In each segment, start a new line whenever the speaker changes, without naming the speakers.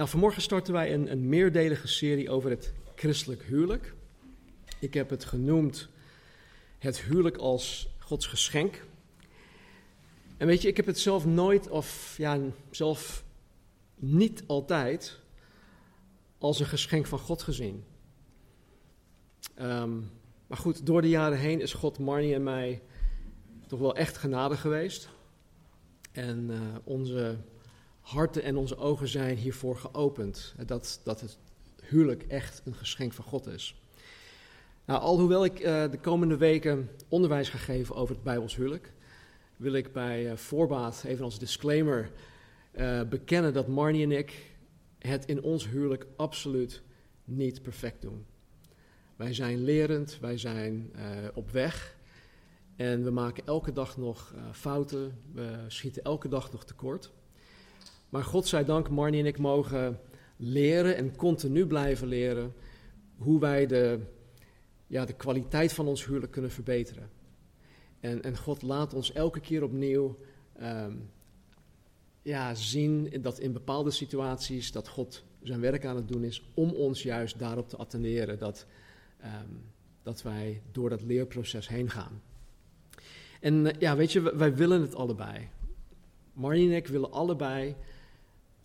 Nou, vanmorgen starten wij een, een meerdelige serie over het christelijk huwelijk. Ik heb het genoemd het huwelijk als Gods geschenk. En weet je, ik heb het zelf nooit, of ja, zelf niet altijd, als een geschenk van God gezien. Ehm, maar goed, door de jaren heen is God Marnie en mij toch wel echt genade geweest. En uh, onze harten en onze ogen zijn hiervoor geopend. Dat, dat het huwelijk echt een geschenk van God is. Nou, alhoewel ik uh, de komende weken onderwijs ga geven over het Bijbels huwelijk, wil ik bij uh, voorbaat, even als disclaimer, uh, bekennen dat Marnie en ik het in ons huwelijk absoluut niet perfect doen. Wij zijn lerend, wij zijn op weg en we maken elke dag nog fouten, we schieten elke dag nog tekort. Maar God zij dank, Marnie en ik mogen leren en continu blijven leren hoe wij de, ja, de kwaliteit van ons huwelijk kunnen verbeteren. En, en God laat ons elke keer opnieuw um, ja, zien dat in bepaalde situaties dat God zijn werk aan het doen is om ons juist daarop te attenderen dat, um, dat wij door dat leerproces heen gaan. En uh, ja, weet je, wij willen het allebei. Marnie en ik willen allebei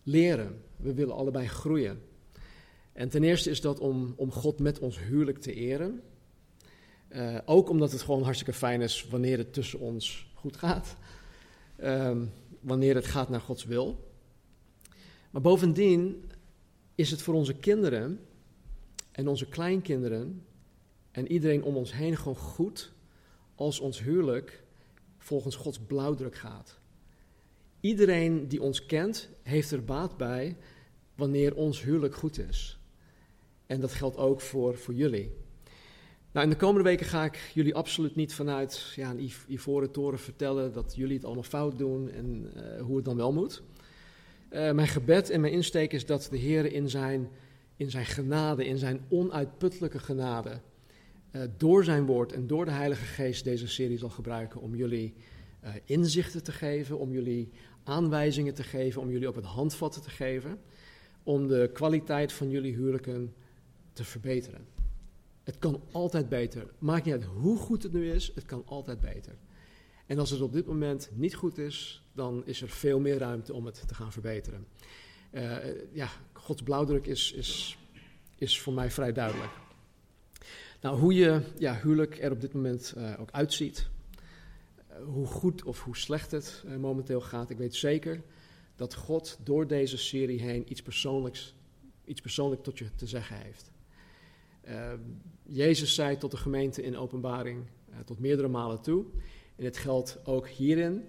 leren. We willen allebei groeien. En ten eerste is dat om, om God met ons huwelijk te eren. Uh, ook omdat het gewoon hartstikke fijn is wanneer het tussen ons goed gaat. Um, wanneer het gaat naar Gods wil. Maar bovendien is het voor onze kinderen en onze kleinkinderen en iedereen om ons heen gewoon goed als ons huwelijk volgens Gods blauwdruk gaat. Iedereen die ons kent, heeft er baat bij wanneer ons huwelijk goed is. En dat geldt ook voor, voor jullie. Nou, in de komende weken ga ik jullie absoluut niet vanuit ja, een ivoren toren vertellen dat jullie het allemaal fout doen en uh, hoe het dan wel moet. Uh, mijn gebed en mijn insteek is dat de Heer in zijn, in zijn genade, in zijn onuitputtelijke genade, uh, door zijn woord en door de Heilige Geest deze serie zal gebruiken om jullie inzichten te geven, om jullie aanwijzingen te geven, om jullie op het handvatten te geven, om de kwaliteit van jullie huwelijken te verbeteren. Het kan altijd beter. Maakt niet uit hoe goed het nu is, het kan altijd beter. En als het op dit moment niet goed is, dan is er veel meer ruimte om het te gaan verbeteren. Uh, ja, Gods blauwdruk is, is, is voor mij vrij duidelijk. Nou, hoe je ja, huwelijk er op dit moment uh, ook uitziet, hoe goed of hoe slecht het uh, momenteel gaat. Ik weet zeker dat God door deze serie heen iets persoonlijks, iets persoonlijk tot je te zeggen heeft. Uh, Jezus zei tot de gemeente in openbaring uh, tot meerdere malen toe. En het geldt ook hierin.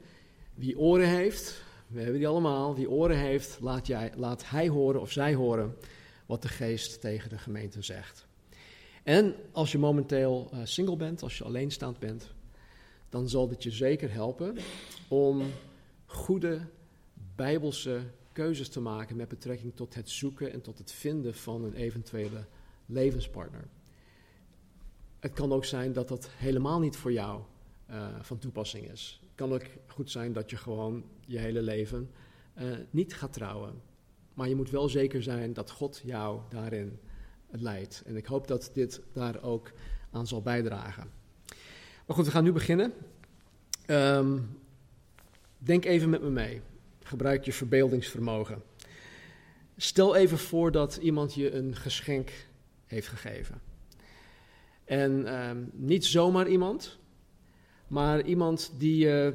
Wie oren heeft, we hebben die allemaal, wie oren heeft, laat, jij, laat hij horen of zij horen wat de geest tegen de gemeente zegt. En als je momenteel uh, single bent, als je alleenstaand bent, dan zal dit je zeker helpen om goede bijbelse keuzes te maken met betrekking tot het zoeken en tot het vinden van een eventuele levenspartner. Het kan ook zijn dat dat helemaal niet voor jou uh, van toepassing is. Het kan ook goed zijn dat je gewoon je hele leven uh, niet gaat trouwen. Maar je moet wel zeker zijn dat God jou daarin leidt. En ik hoop dat dit daar ook aan zal bijdragen. Maar goed, we gaan nu beginnen. Um, denk even met me mee. Gebruik je verbeeldingsvermogen. Stel even voor dat iemand je een geschenk heeft gegeven. En um, niet zomaar iemand, maar iemand die je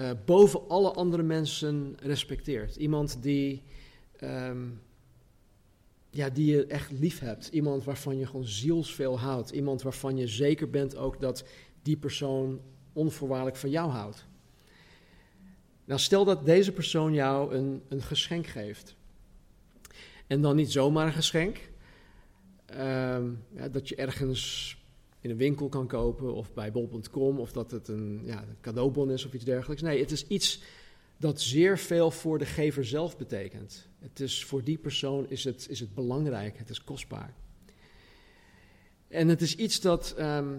uh, boven alle andere mensen respecteert. Iemand die, um, ja, die je echt lief hebt. Iemand waarvan je gewoon zielsveel houdt. Iemand waarvan je zeker bent ook dat die persoon onvoorwaardelijk van jou houdt. Nou, stel dat deze persoon jou een, een geschenk geeft. En dan niet zomaar een geschenk, ehm, ja, dat je ergens in een winkel kan kopen of bij bol.com of dat het een, ja, een cadeaubon is of iets dergelijks. Nee, het is iets dat zeer veel voor de gever zelf betekent. Het is, voor die persoon is het, is het belangrijk, het is kostbaar. En het is iets dat, ehm,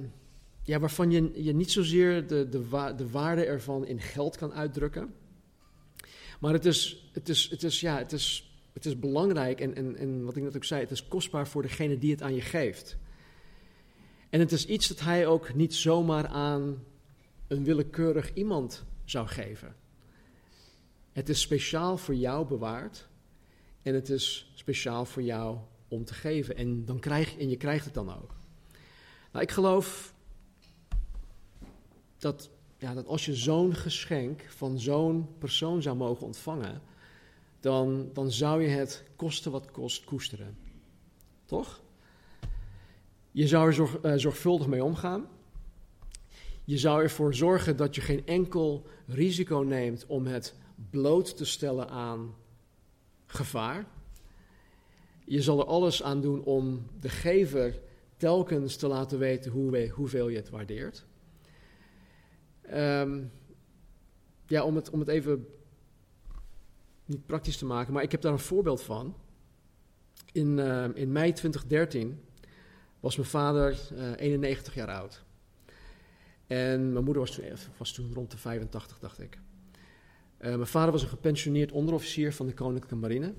ja, waarvan je, je niet zozeer de, de, de waarde ervan in geld kan uitdrukken. Maar het is, het is, het is, ja, het is, het is belangrijk en, en, en wat ik net ook zei, het is kostbaar voor degene die het aan je geeft. En het is iets dat hij ook niet zomaar aan een willekeurig iemand zou geven. Het is speciaal voor jou bewaard en het is speciaal voor jou om te geven. En, dan krijg, en je krijgt het dan ook. Nou, ik geloof dat, ja, dat als je zo'n geschenk van zo'n persoon zou mogen ontvangen, dan, dan zou je het kosten wat kost koesteren. Toch? Je zou er zorg, uh, zorgvuldig mee omgaan. Je zou ervoor zorgen dat je geen enkel risico neemt om het bloot te stellen aan gevaar. Je zal er alles aan doen om de gever telkens te laten weten hoe, hoeveel je het waardeert. Um, ja, om het, om het even niet praktisch te maken, maar ik heb daar een voorbeeld van. In, uh, in mei 2013 was mijn vader uh, eh, 91 jaar oud. En mijn moeder was toen, was toen rond de 85, dacht ik. Uh, mijn vader was een gepensioneerd onderofficier van de Koninklijke Marine.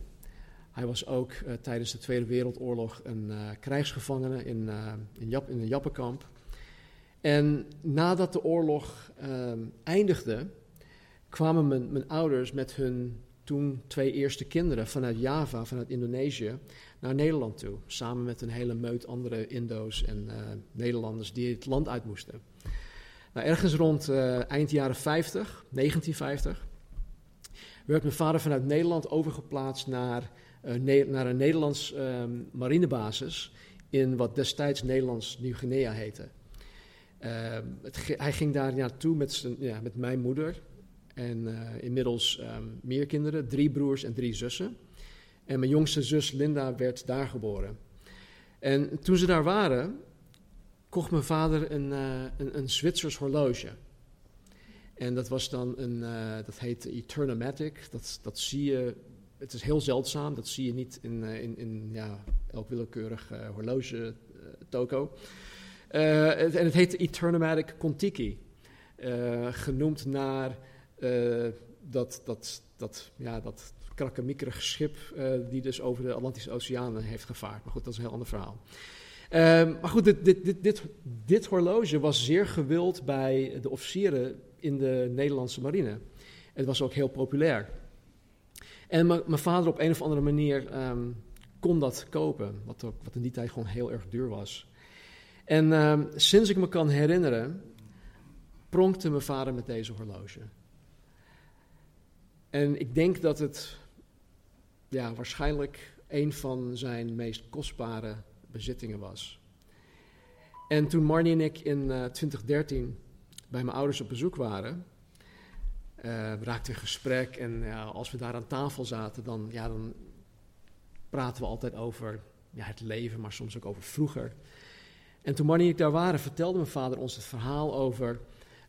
Hij was ook tijdens de Tweede Wereldoorlog een krijgsgevangene in, in, Jap, in een Jappenkamp. En nadat de oorlog ehm, eindigde, kwamen mijn, mijn ouders met hun toen twee eerste kinderen vanuit Java, vanuit Indonesië, naar Nederland toe. Samen met een hele meut andere Indo's en uh, Nederlanders die het land uit moesten. Nou, ergens rond uh, eind jaren 50, 1950, werd mijn vader vanuit Nederland overgeplaatst naar, ne naar een Nederlands um, marinebasis in wat destijds Nederlands Nieuw-Guinea heette. Ehm, hij ging daar naartoe met, ja, met mijn moeder en uh, inmiddels um, meer kinderen, drie broers en drie zussen. En mijn jongste zus Linda werd daar geboren. En toen ze daar waren, kocht mijn vader een, uh, een, een Zwitsers horloge. En dat was dan een, uh, dat heet Eternamatic. Dat, dat zie je, het is heel zeldzaam, dat zie je niet in, in, in ja, elk willekeurig horloge toko. En het heet Eternamatic Contiki. genoemd naar uh, dat, dat, dat, ja, dat krakkemiekerig schip die dus over de Atlantische Oceaan heeft gevaard. Maar goed, dat is een heel ander verhaal. Uh, maar goed, dit, dit, dit, dit, dit horloge was zeer gewild bij de officieren in de Nederlandse marine. Het was ook heel populair. En mijn vader op een of andere manier um, kon dat kopen, wat, ook, wat in die tijd gewoon heel erg duur was. En um, sinds ik me kan herinneren, pronkte mijn vader met deze horloge. En ik denk dat het ja, waarschijnlijk een van zijn meest kostbare bezittingen was. En toen Marnie en ik in uh, eh, 2013 bij mijn ouders op bezoek waren, we raakten in gesprek. En als we daar aan tafel zaten, dan, ja, dan praten we altijd over ja, het leven, maar soms ook over vroeger. En toen Marnie en ik daar waren, vertelde mijn vader ons het verhaal over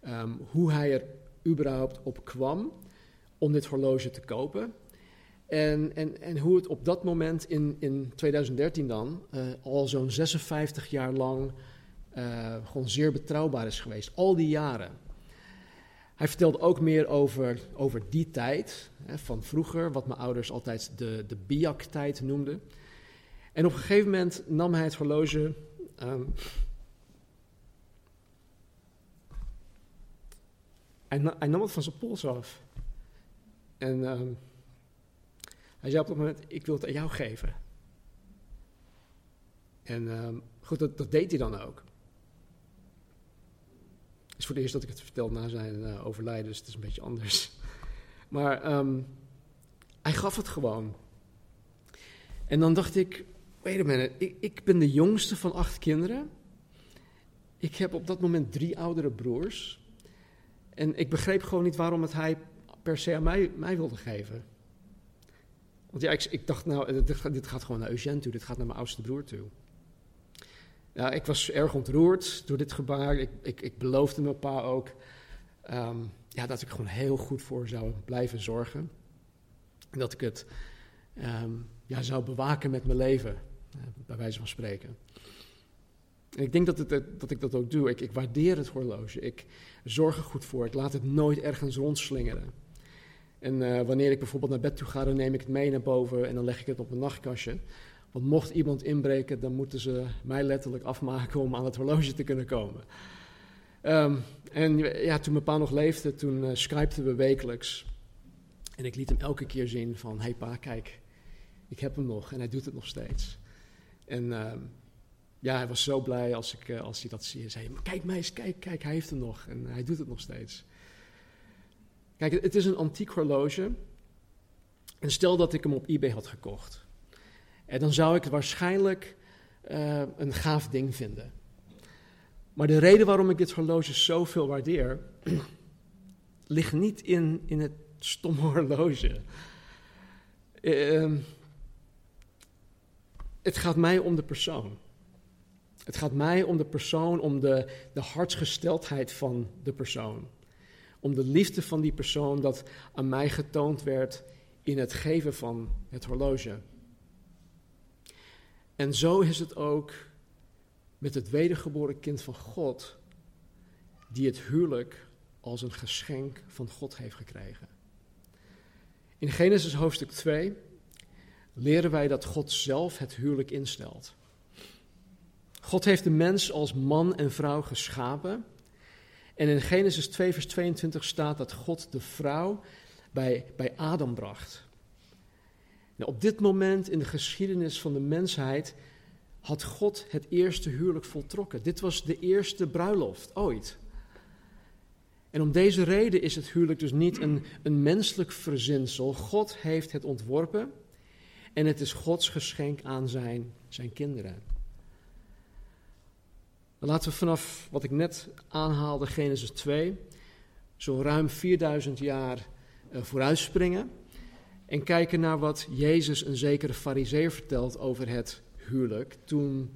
um, hoe hij er überhaupt op kwam om dit horloge te kopen. En, en, en hoe het op dat moment in, in 2013 dan uh, al zo'n 56 jaar lang uh, gewoon zeer betrouwbaar is geweest. Al die jaren. Hij vertelde ook meer over, over die tijd hè, van vroeger, wat mijn ouders altijd de, de biak-tijd noemden. En op een gegeven moment nam hij het horloge. Um, hij, nam het van zijn pols af. En um, hij zei op dat moment, ik wil het aan jou geven. En um, goed, dat, dat, deed hij dan ook. Het is voor het eerst dat ik het vertel na zijn uh, overlijden, dus het is een beetje anders. Maar hij gaf het gewoon. En dan dacht ik, wait ik, ik ben de jongste van acht kinderen. Ik heb op dat moment drie oudere broers. En ik begreep gewoon niet waarom het hij per se aan mij, mij wilde geven. Want ja, ik, ik dacht nou, dit, dit, gaat gewoon naar Eugène toe, dit gaat naar mijn oudste broer toe. Ja, ik was erg ontroerd door dit gebaar. Ik, ik, beloofde mijn pa ook ehm, ja, dat ik gewoon heel goed voor zou blijven zorgen. En dat ik het ehm, ja, zou bewaken met mijn leven, bij wijze van spreken. En ik denk dat, het, dat ik dat ook doe. Ik, ik waardeer het horloge. Ik zorg er goed voor. Ik laat het nooit ergens rondslingeren. En uh, wanneer ik bijvoorbeeld naar bed toe ga, dan neem ik het mee naar boven en dan leg ik het op een nachtkastje. Want mocht iemand inbreken, dan moeten ze mij letterlijk afmaken om aan het horloge te kunnen komen. Um, en ja, toen mijn pa nog leefde, toen uh, skypten we wekelijks. En ik liet hem elke keer zien van, hey pa, kijk, ik heb hem nog. En hij doet het nog steeds. En uh, ja, hij was zo blij als, ik, uh, als hij dat zie. Zei, kijk meis, kijk, kijk, hij heeft hem nog. En hij doet het nog steeds. Kijk, het is een antiek horloge. En stel dat ik hem op eBay had gekocht. En dan zou ik het waarschijnlijk uh, een gaaf ding vinden. Maar de reden waarom ik dit horloge zoveel waardeer, ligt niet in, in het stomme horloge. Uh, het gaat mij om de persoon. Het gaat mij om de persoon, om de, de hartsgesteldheid van de persoon. Om de liefde van die persoon dat aan mij getoond werd in het geven van het horloge. En zo is het ook met het wedergeboren kind van God, die het huwelijk als een geschenk van God heeft gekregen. In Genesis hoofdstuk 2 leren wij dat God zelf het huwelijk instelt. God heeft de mens als man en vrouw geschapen. En in Genesis 2, vers 22 staat dat God de vrouw bij, bij Adam bracht. Nou, op dit moment in de geschiedenis van de mensheid had God het eerste huwelijk voltrokken. Dit was de eerste bruiloft ooit. En om deze reden is het huwelijk dus niet een, een menselijk verzinsel. God heeft het ontworpen en het is Gods geschenk aan zijn, zijn kinderen. Laten we vanaf wat ik net aanhaalde, Genesis 2, zo ruim 4000 jaar uh, vooruitspringen. En kijken naar wat Jezus een zekere fariseer vertelt over het huwelijk. Toen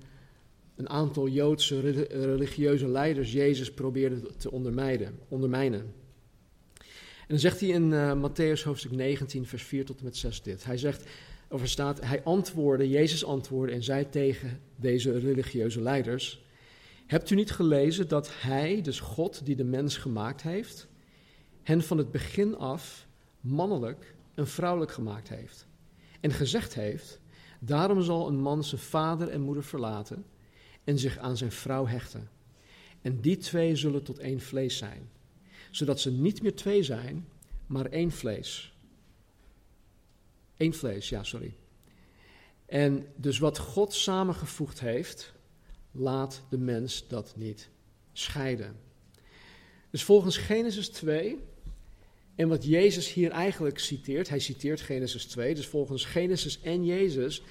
een aantal Joodse religieuze leiders Jezus probeerden te ondermijnen. En dan zegt hij in uh, Matthäus hoofdstuk 19, vers 4 tot en met 6 dit. Hij zegt, hij antwoordde, Jezus antwoordde en zei tegen deze religieuze leiders... Hebt u niet gelezen dat Hij, dus God die de mens gemaakt heeft, hen van het begin af mannelijk en vrouwelijk gemaakt heeft? En gezegd heeft: Daarom zal een man zijn vader en moeder verlaten en zich aan zijn vrouw hechten. En die twee zullen tot één vlees zijn, zodat ze niet meer twee zijn, maar één vlees. Eén vlees, ja, sorry. En dus wat God samengevoegd heeft, laat de mens dat niet scheiden. Dus volgens Genesis 2, en wat Jezus hier eigenlijk citeert, hij citeert Genesis 2, dus volgens Genesis en Jezus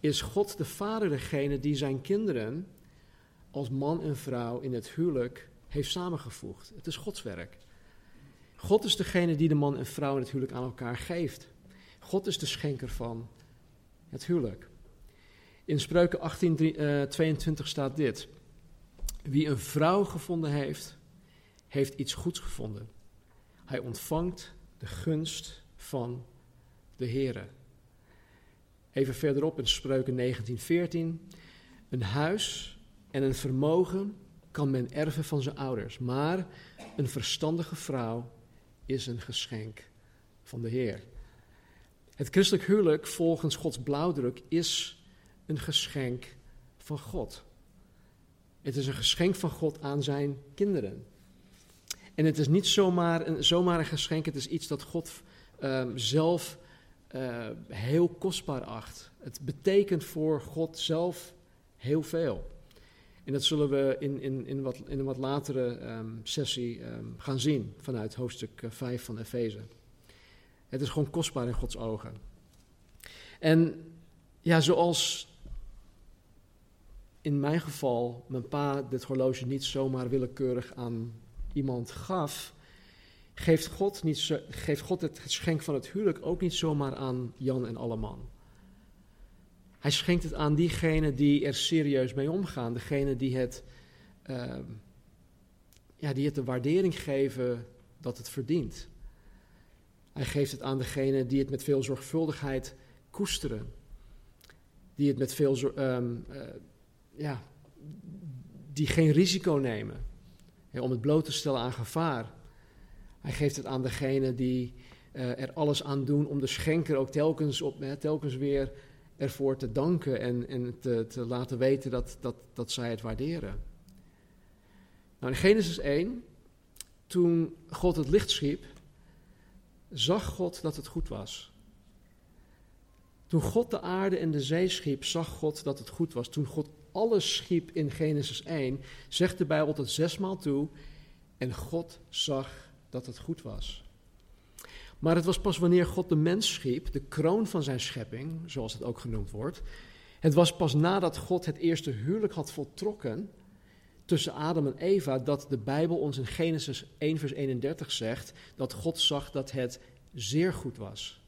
is God de Vader degene die zijn kinderen als man en vrouw in het huwelijk heeft samengevoegd. Het is Gods werk. God is degene die de man en vrouw in het huwelijk aan elkaar geeft. God is de schenker van het huwelijk. In Spreuken 18:22 uh, staat dit: Wie een vrouw gevonden heeft, heeft iets goeds gevonden. Hij ontvangt de gunst van de Heere. Even verderop in Spreuken 19:14: Een huis en een vermogen kan men erven van zijn ouders, maar een verstandige vrouw is een geschenk van de Heer. Het christelijk huwelijk volgens Gods blauwdruk is een geschenk van God. Het is een geschenk van God aan zijn kinderen. En het is niet zomaar een, zomaar een geschenk, het is iets dat God uh, zelf uh, heel kostbaar acht. Het betekent voor God zelf heel veel. En dat zullen we in, in, in, wat, in een wat latere um, sessie gaan zien vanuit hoofdstuk 5 eh, van Efeze. Het is gewoon kostbaar in Gods ogen. En ja, zoals in mijn geval mijn pa dit horloge niet zomaar willekeurig aan iemand gaf, geeft God, niet geeft God het geschenk van het huwelijk ook niet zomaar aan Jan en Alleman. Hij schenkt het aan diegenen die er serieus mee omgaan, degenen die het, ehm, ja, die het de waardering geven dat het verdient. Hij geeft het aan degenen die het met veel zorgvuldigheid koesteren, die het met veel, ehm, eh, ja, die geen risico nemen om het bloot te stellen aan gevaar. Hij geeft het aan degenen die uh, er alles aan doen om de schenker ook telkens, op, telkens weer ervoor te danken en, en te, te laten weten dat, dat, dat zij het waarderen. Nou, in Genesis 1, toen God het licht schiep, zag God dat het goed was. Toen God de aarde en de zee schiep, zag God dat het goed was. Toen God alles schiep in Genesis 1, zegt de Bijbel tot zesmaal toe, en God zag dat het goed was. Maar het was pas wanneer God de mens schiep, de kroon van zijn schepping, zoals het ook genoemd wordt. Het was pas nadat God het eerste huwelijk had voltrokken tussen Adam en Eva, dat de Bijbel ons in Genesis 1, vers 31 zegt dat God zag dat het zeer goed was.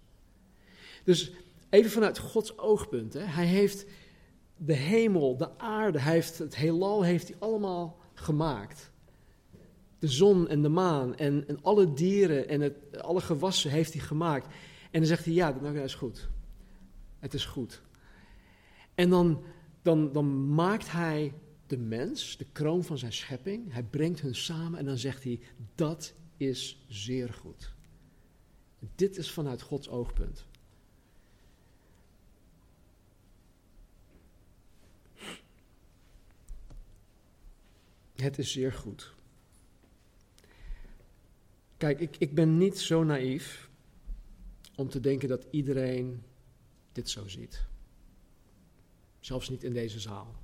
Dus even vanuit Gods oogpunt, hè, hij heeft de hemel, de aarde, hij heeft het heelal heeft hij allemaal gemaakt de zon en de maan en, en alle dieren en het, alle gewassen heeft hij gemaakt. En dan zegt hij, ja, nou, dat is goed. Het is goed. En dan, dan, dan maakt hij de mens, de kroon van zijn schepping, hij brengt hun samen en dan zegt hij, dat is zeer goed. Dit is vanuit Gods oogpunt. Het is zeer goed. Kijk, ik, ik ben niet zo naïef om te denken dat iedereen dit zo ziet. Zelfs niet in deze zaal.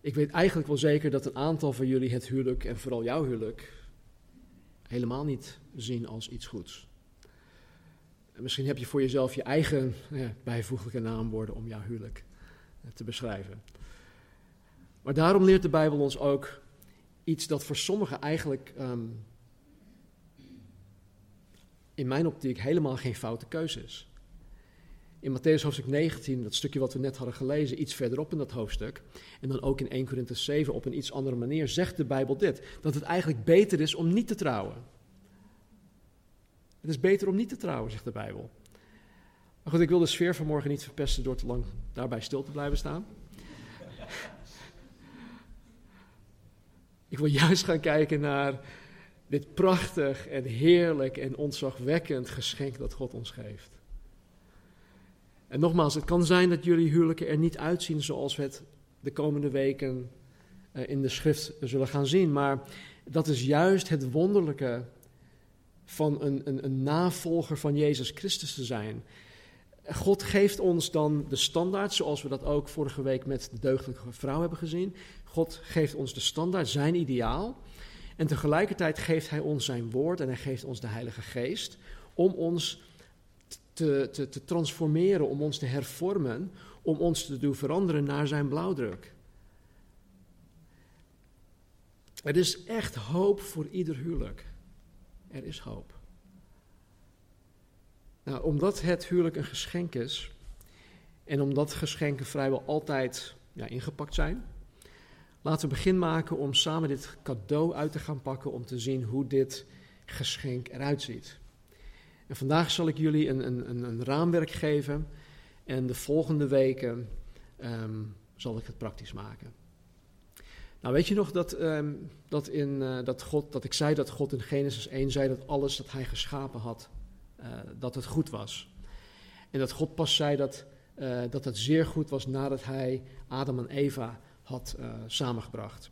Ik weet eigenlijk wel zeker dat een aantal van jullie het huwelijk, en vooral jouw huwelijk, helemaal niet zien als iets goeds. En misschien heb je voor jezelf je eigen bijvoeglijke naamwoorden om jouw huwelijk eh, te beschrijven. Maar daarom leert de Bijbel ons ook iets dat voor sommigen eigenlijk ehm, in mijn optiek helemaal geen foute keuze is. In Matthäus hoofdstuk 19, dat stukje wat we net hadden gelezen, iets verderop in dat hoofdstuk, en dan ook in 1 Korinthe 7 op een iets andere manier, zegt de Bijbel dit: dat het eigenlijk beter is om niet te trouwen. Het is beter om niet te trouwen, zegt de Bijbel. Maar goed, ik wil de sfeer van morgen niet verpesten door te lang daarbij stil te blijven staan. ik wil juist gaan kijken naar dit prachtig en heerlijk en ontzagwekkend geschenk dat God ons geeft. En nogmaals, het kan zijn dat jullie huwelijken er niet uitzien zoals we het de komende weken eh, in de schrift zullen gaan zien. Maar dat is juist het wonderlijke van een, een, een navolger van Jezus Christus te zijn. God geeft ons dan de standaard, zoals we dat ook vorige week met de deugdelijke vrouw hebben gezien. God geeft ons de standaard, zijn ideaal. En tegelijkertijd geeft Hij ons zijn woord en Hij geeft ons de Heilige Geest om ons te, te, te transformeren, om ons te hervormen, om ons te doen veranderen naar zijn blauwdruk. Er is echt hoop voor ieder huwelijk. Er is hoop. Nou, omdat het huwelijk een geschenk is en omdat geschenken vrijwel altijd ja, ingepakt zijn, Laten we begin maken om samen dit cadeau uit te gaan pakken om te zien hoe dit geschenk eruit ziet. Vandaag zal ik jullie een, een, een raamwerk geven en de volgende weken ehm, zal ik het praktisch maken. Nou, weet je nog dat, ehm, dat, in, uh, dat, God, dat ik zei dat God in Genesis 1 zei dat alles dat hij geschapen had, uh, dat het goed was. En dat God pas zei dat, uh, dat het zeer goed was nadat hij Adam en Eva had samengebracht.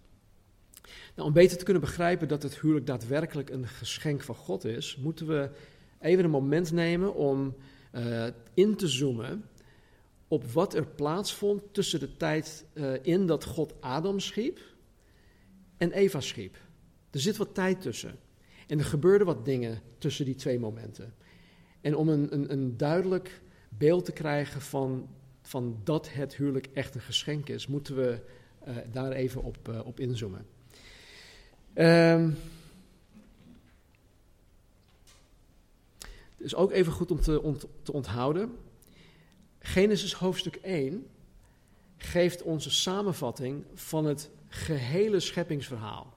Nou, om beter te kunnen begrijpen dat het huwelijk daadwerkelijk een geschenk van God is, moeten we even een moment nemen om uh, in te zoomen op wat er plaatsvond tussen de tijd uh, in dat God Adam schiep en Eva schiep. Er zit wat tijd tussen. En er gebeurden wat dingen tussen die twee momenten. En om een, een, een duidelijk beeld te krijgen van, van dat het huwelijk echt een geschenk is, moeten we uh, daar even op, op inzoomen. Um, het is ook even goed om te, ont, te onthouden. Genesis hoofdstuk 1 geeft onze samenvatting van het gehele scheppingsverhaal.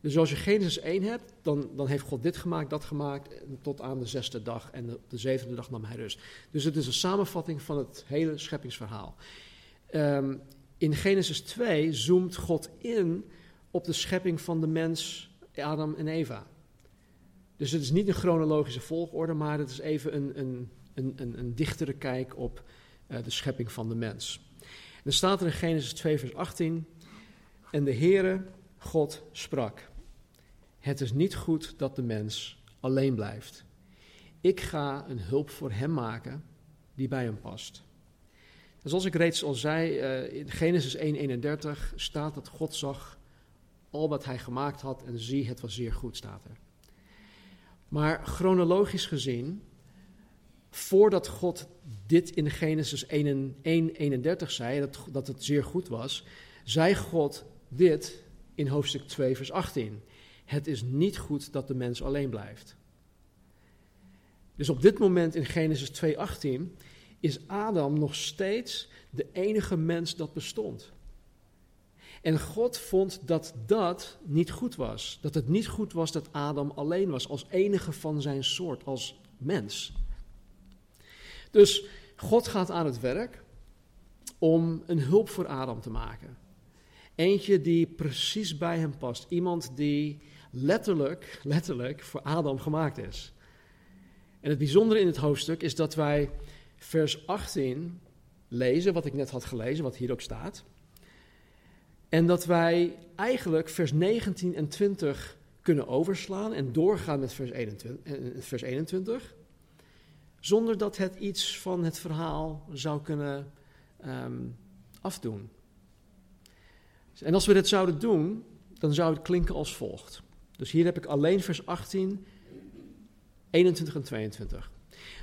Dus als je Genesis 1 hebt, dan, dan heeft God dit gemaakt, dat gemaakt, tot aan de zesde dag. En de, de zevende dag nam hij rust. Dus het is een samenvatting van het hele scheppingsverhaal. Ehm, in Genesis 2 zoomt God in op de schepping van de mens, Adam en Eva. Dus het is niet een chronologische volgorde, maar het is even een, een, een, een, dichtere kijk op uh, de schepping van de mens. En dan staat er in Genesis 2, vers 18: En de Heere God sprak: Het is niet goed dat de mens alleen blijft. Ik ga een hulp voor hem maken die bij hem past. Zoals ik reeds al zei, uh, in Genesis 1:31 staat dat God zag al wat hij gemaakt had en zie, het was zeer goed, staat er. Maar chronologisch gezien, voordat God dit in Genesis 1:31 zei, dat, dat het zeer goed was, zei God dit in hoofdstuk 2, vers 18. Het is niet goed dat de mens alleen blijft. Dus op dit moment in Genesis 2:18 is Adam nog steeds de enige mens dat bestond. En God vond dat dat niet goed was. Dat het niet goed was dat Adam alleen was, als enige van zijn soort, als mens. Dus God gaat aan het werk om een hulp voor Adam te maken. Eentje die precies bij hem past. Iemand die letterlijk, letterlijk voor Adam gemaakt is. En het bijzondere in het hoofdstuk is dat wij vers 18 lezen, wat ik net had gelezen, wat hier ook staat. En dat wij eigenlijk vers 19 en 20 kunnen overslaan en doorgaan met vers 21, eh, vers 21 zonder dat het iets van het verhaal zou kunnen um, afdoen. En als we dit zouden doen, dan zou het klinken als volgt. Dus hier heb ik alleen vers 18, 21 en 22.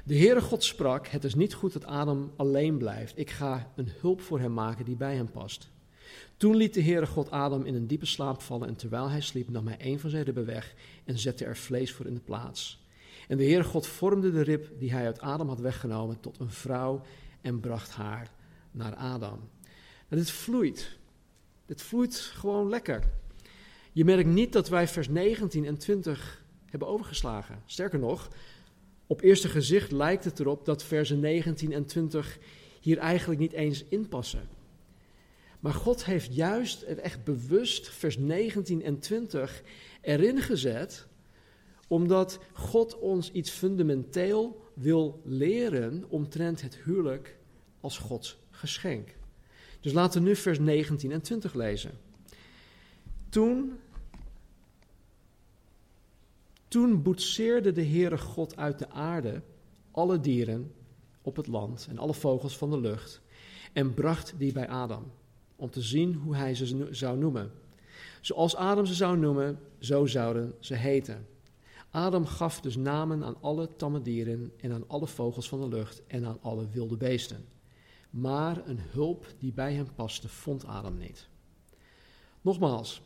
De Heere God sprak: Het is niet goed dat Adam alleen blijft. Ik ga een hulp voor hem maken die bij hem past. Toen liet de Heere God Adam in een diepe slaap vallen en terwijl hij sliep nam hij een van zijn ribben weg en zette er vlees voor in de plaats. En de Heere God vormde de rib die hij uit Adam had weggenomen tot een vrouw en bracht haar naar Adam. En dit vloeit. Dit vloeit gewoon lekker. Je merkt niet dat wij vers 19 en 20 hebben overgeslagen. Sterker nog, op eerste gezicht lijkt het erop dat versen 19 en 20 hier eigenlijk niet eens inpassen. Maar God heeft juist echt bewust vers 19 en 20 erin gezet, omdat God ons iets fundamenteel wil leren omtrent het huwelijk als Gods geschenk. Dus laten we nu vers 19 en 20 lezen. Toen, toen boetseerde de Heere God uit de aarde alle dieren op het land en alle vogels van de lucht en bracht die bij Adam om te zien hoe hij ze zou noemen. Zoals Adam ze zou noemen, zo zouden ze heten. Adam gaf dus namen aan alle tamme dieren en aan alle vogels van de lucht en aan alle wilde beesten. Maar een hulp die bij hem paste, vond Adam niet. Nogmaals,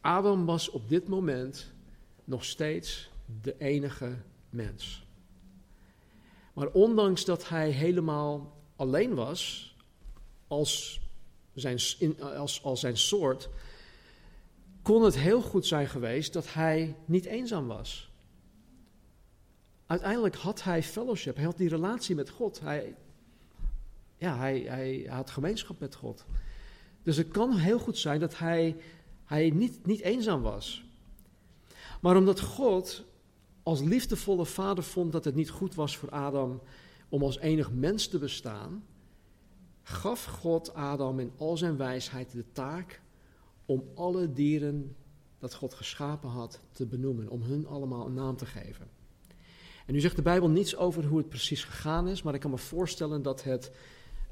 Adam was op dit moment nog steeds de enige mens. Maar ondanks dat hij helemaal alleen was, als zijn, in, als, als zijn soort, kon het heel goed zijn geweest dat hij niet eenzaam was. Uiteindelijk had hij fellowship, hij had die relatie met God. Hij, ja, hij, hij had gemeenschap met God. Dus het kan heel goed zijn dat hij, hij niet, niet eenzaam was. Maar omdat God als liefdevolle vader vond dat het niet goed was voor Adam om als enig mens te bestaan, gaf God Adam in al zijn wijsheid de taak om alle dieren dat God geschapen had te benoemen, om hun allemaal een naam te geven. En nu zegt de Bijbel niets over hoe het precies gegaan is, maar ik kan me voorstellen dat, het,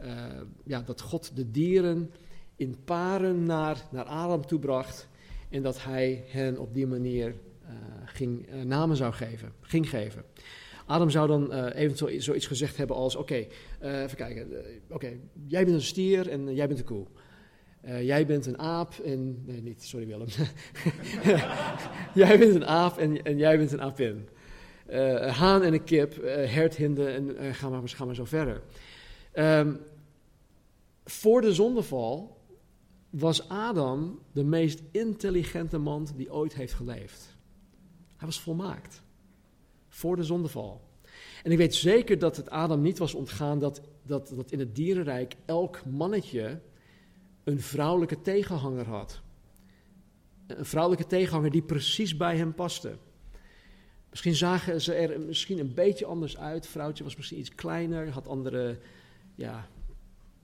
uh, ja, dat God de dieren in paren naar, naar Adam toebracht en dat hij hen op die manier uh, ging, uh, namen zou geven, ging geven. Adam zou dan uh, eventueel zoiets gezegd hebben als: Oké, uh, even kijken. Uh, Oké, jij bent een stier en jij bent een koe. jij bent een aap en. Nee, niet, sorry Willem. jij bent een aap en, en jij bent een aapin. een haan en een kip, herthinden en ga, maar, maar zo verder. Um, voor de zondeval was Adam de meest intelligente man die ooit heeft geleefd. Hij was volmaakt. Voor de zondeval. En ik weet zeker dat het Adam niet was ontgaan dat, dat, dat in het dierenrijk elk mannetje een vrouwelijke tegenhanger had. Een vrouwelijke tegenhanger die precies bij hem paste. Misschien zagen ze er misschien een beetje anders uit. Het vrouwtje was misschien iets kleiner, had andere ja,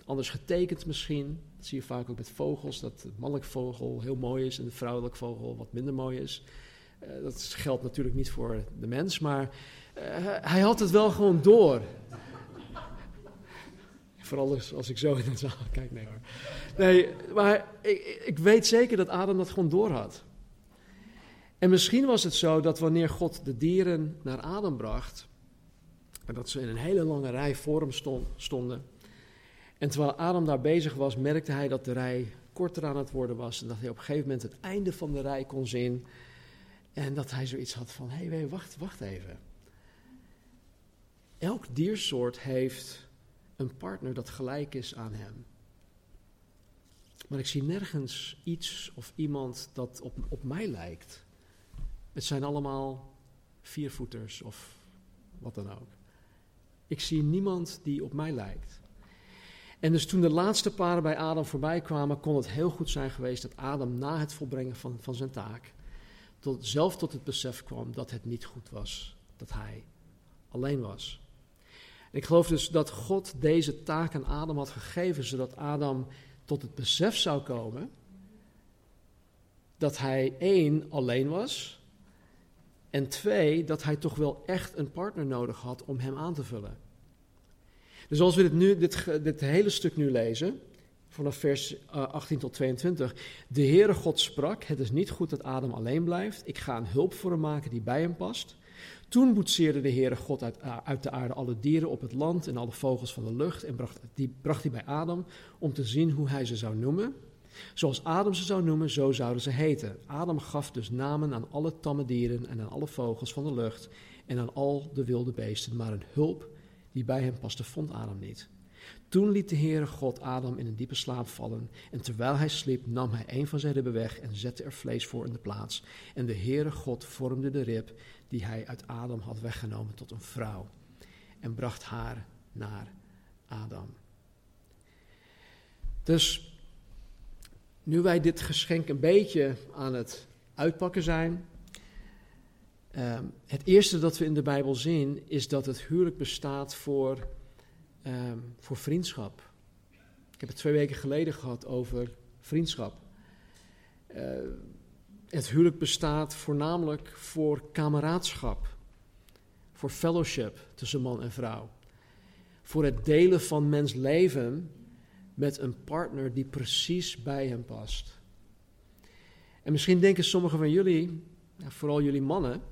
anders getekend misschien. Dat zie je vaak ook met vogels, dat de mannelijke vogel heel mooi is en de vrouwelijke vogel wat minder mooi is. Uh, dat geldt natuurlijk niet voor de mens, maar uh, hij had het wel gewoon door. Vooral als ik zo in de zaal kijk, nee hoor. Nee, maar ik, ik weet zeker dat Adam dat gewoon door had. En misschien was het zo dat wanneer God de dieren naar Adam bracht, en dat ze in een hele lange rij voor hem stond, stonden, en terwijl Adam daar bezig was, merkte hij dat de rij korter aan het worden was. En dat hij op een gegeven moment het einde van de rij kon zien. En dat hij zoiets had van: hé, hey, wacht, wacht even. Elk diersoort heeft een partner dat gelijk is aan hem. Maar ik zie nergens iets of iemand dat op, op mij lijkt. Het zijn allemaal viervoeters of wat dan ook. Ik zie niemand die op mij lijkt. En dus toen de laatste paren bij Adam voorbij kwamen, kon het heel goed zijn geweest dat Adam na het volbrengen van, van zijn taak tot, zelf tot het besef kwam dat het niet goed was dat hij alleen was. Ik geloof dus dat God deze taak aan Adam had gegeven, zodat Adam tot het besef zou komen dat hij één alleen was en twee dat hij toch wel echt een partner nodig had om hem aan te vullen. Dus als we dit, nu, dit, dit hele stuk nu lezen, vanaf vers 18 eh, tot 22. De Heere God sprak, het is niet goed dat Adam alleen blijft. Ik ga een hulp voor hem maken die bij hem past. Toen boetseerde de Heere God uit, eh, uit, de aarde alle dieren op het land en alle vogels van de lucht en bracht die, bracht die bij Adam om te zien hoe hij ze zou noemen. Zoals Adam ze zou noemen, zo zouden ze heten. Adam gaf dus namen aan alle tamme dieren en aan alle vogels van de lucht en aan al de wilde beesten, maar een hulp die bij hem paste, vond Adam niet. Toen liet de Heere God Adam in een diepe slaap vallen. En terwijl hij sliep, nam hij een van zijn ribben weg en zette er vlees voor in de plaats. En de Heere God vormde de rib die hij uit Adam had weggenomen tot een vrouw. En bracht haar naar Adam. Dus nu wij dit geschenk een beetje aan het uitpakken zijn, Ehm, het eerste dat we in de Bijbel zien is dat het huwelijk bestaat voor, um, voor vriendschap. Ik heb het twee weken geleden gehad over vriendschap. Uh, het huwelijk bestaat voornamelijk voor kameraadschap, voor fellowship tussen man en vrouw. Voor het delen van mens leven met een partner die precies bij hem past. En misschien denken sommigen van jullie, vooral jullie mannen,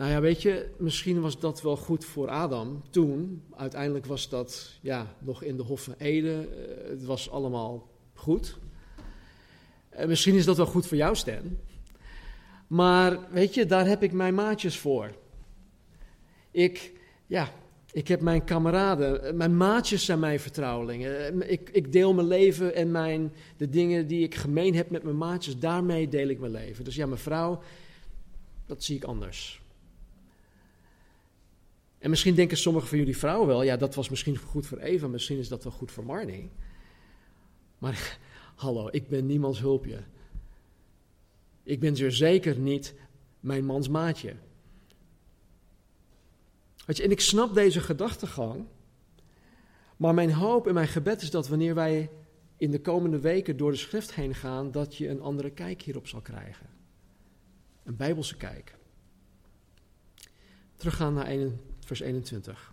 nou ja, weet je, misschien was dat wel goed voor Adam toen. Uiteindelijk was dat ja, nog in de Hof van Ede. Eh, het was allemaal goed. En misschien is dat wel goed voor jou, Stan. Maar weet je, daar heb ik mijn maatjes voor. Ik, ja, ik heb mijn kameraden, mijn maatjes zijn mijn vertrouwelingen. Ik, ik deel mijn leven en mijn, de dingen die ik gemeen heb met mijn maatjes, daarmee deel ik mijn leven. Dus ja, mijn vrouw, dat zie ik anders. En misschien denken sommige van jullie vrouwen wel, ja, dat was misschien goed voor Eva, misschien is dat wel goed voor Marnie. Maar hallo, ik ben niemands hulpje. Ik ben zeer zeker niet mijn mans maatje. Weet je, en ik snap deze gedachtegang, maar mijn hoop en mijn gebed is dat wanneer wij in de komende weken door de schrift heen gaan, dat je een andere kijk hierop zal krijgen. Een bijbelse kijk. Teruggaan naar 1 vers 21.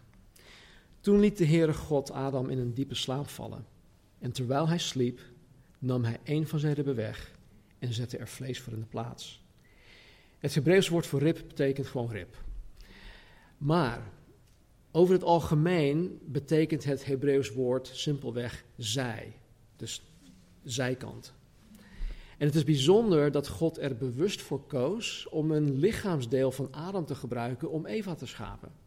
Toen liet de Heere God Adam in een diepe slaap vallen. En terwijl hij sliep, nam hij een van zijn ribben weg en zette er vlees voor in de plaats. Het Hebreeuws woord voor rib betekent gewoon rib. Maar over het algemeen betekent het Hebreeuws woord simpelweg zij. Dus zijkant. En het is bijzonder dat God er bewust voor koos om een lichaamsdeel van Adam te gebruiken om Eva te schapen.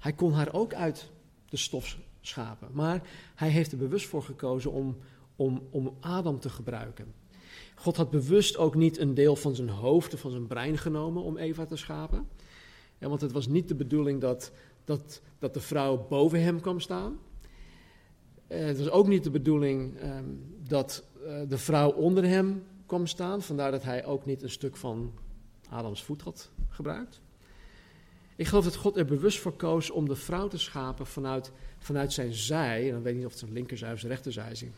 Hij kon haar ook uit de stof schapen, maar hij heeft er bewust voor gekozen om, om, om Adam te gebruiken. God had bewust ook niet een deel van zijn hoofd of van zijn brein genomen om Eva te schapen. Want het was niet de bedoeling dat, dat, dat de vrouw boven hem kwam staan. Eh, het was ook niet de bedoeling ehm, dat eh, de vrouw onder hem kwam staan. Vandaar dat hij ook niet een stuk van Adams voet had gebruikt. Ik geloof dat God er bewust voor koos om de vrouw te schapen vanuit, vanuit zijn zij. En dan weet ik niet of het zijn linkerzij of zijn rechterzij is. Ik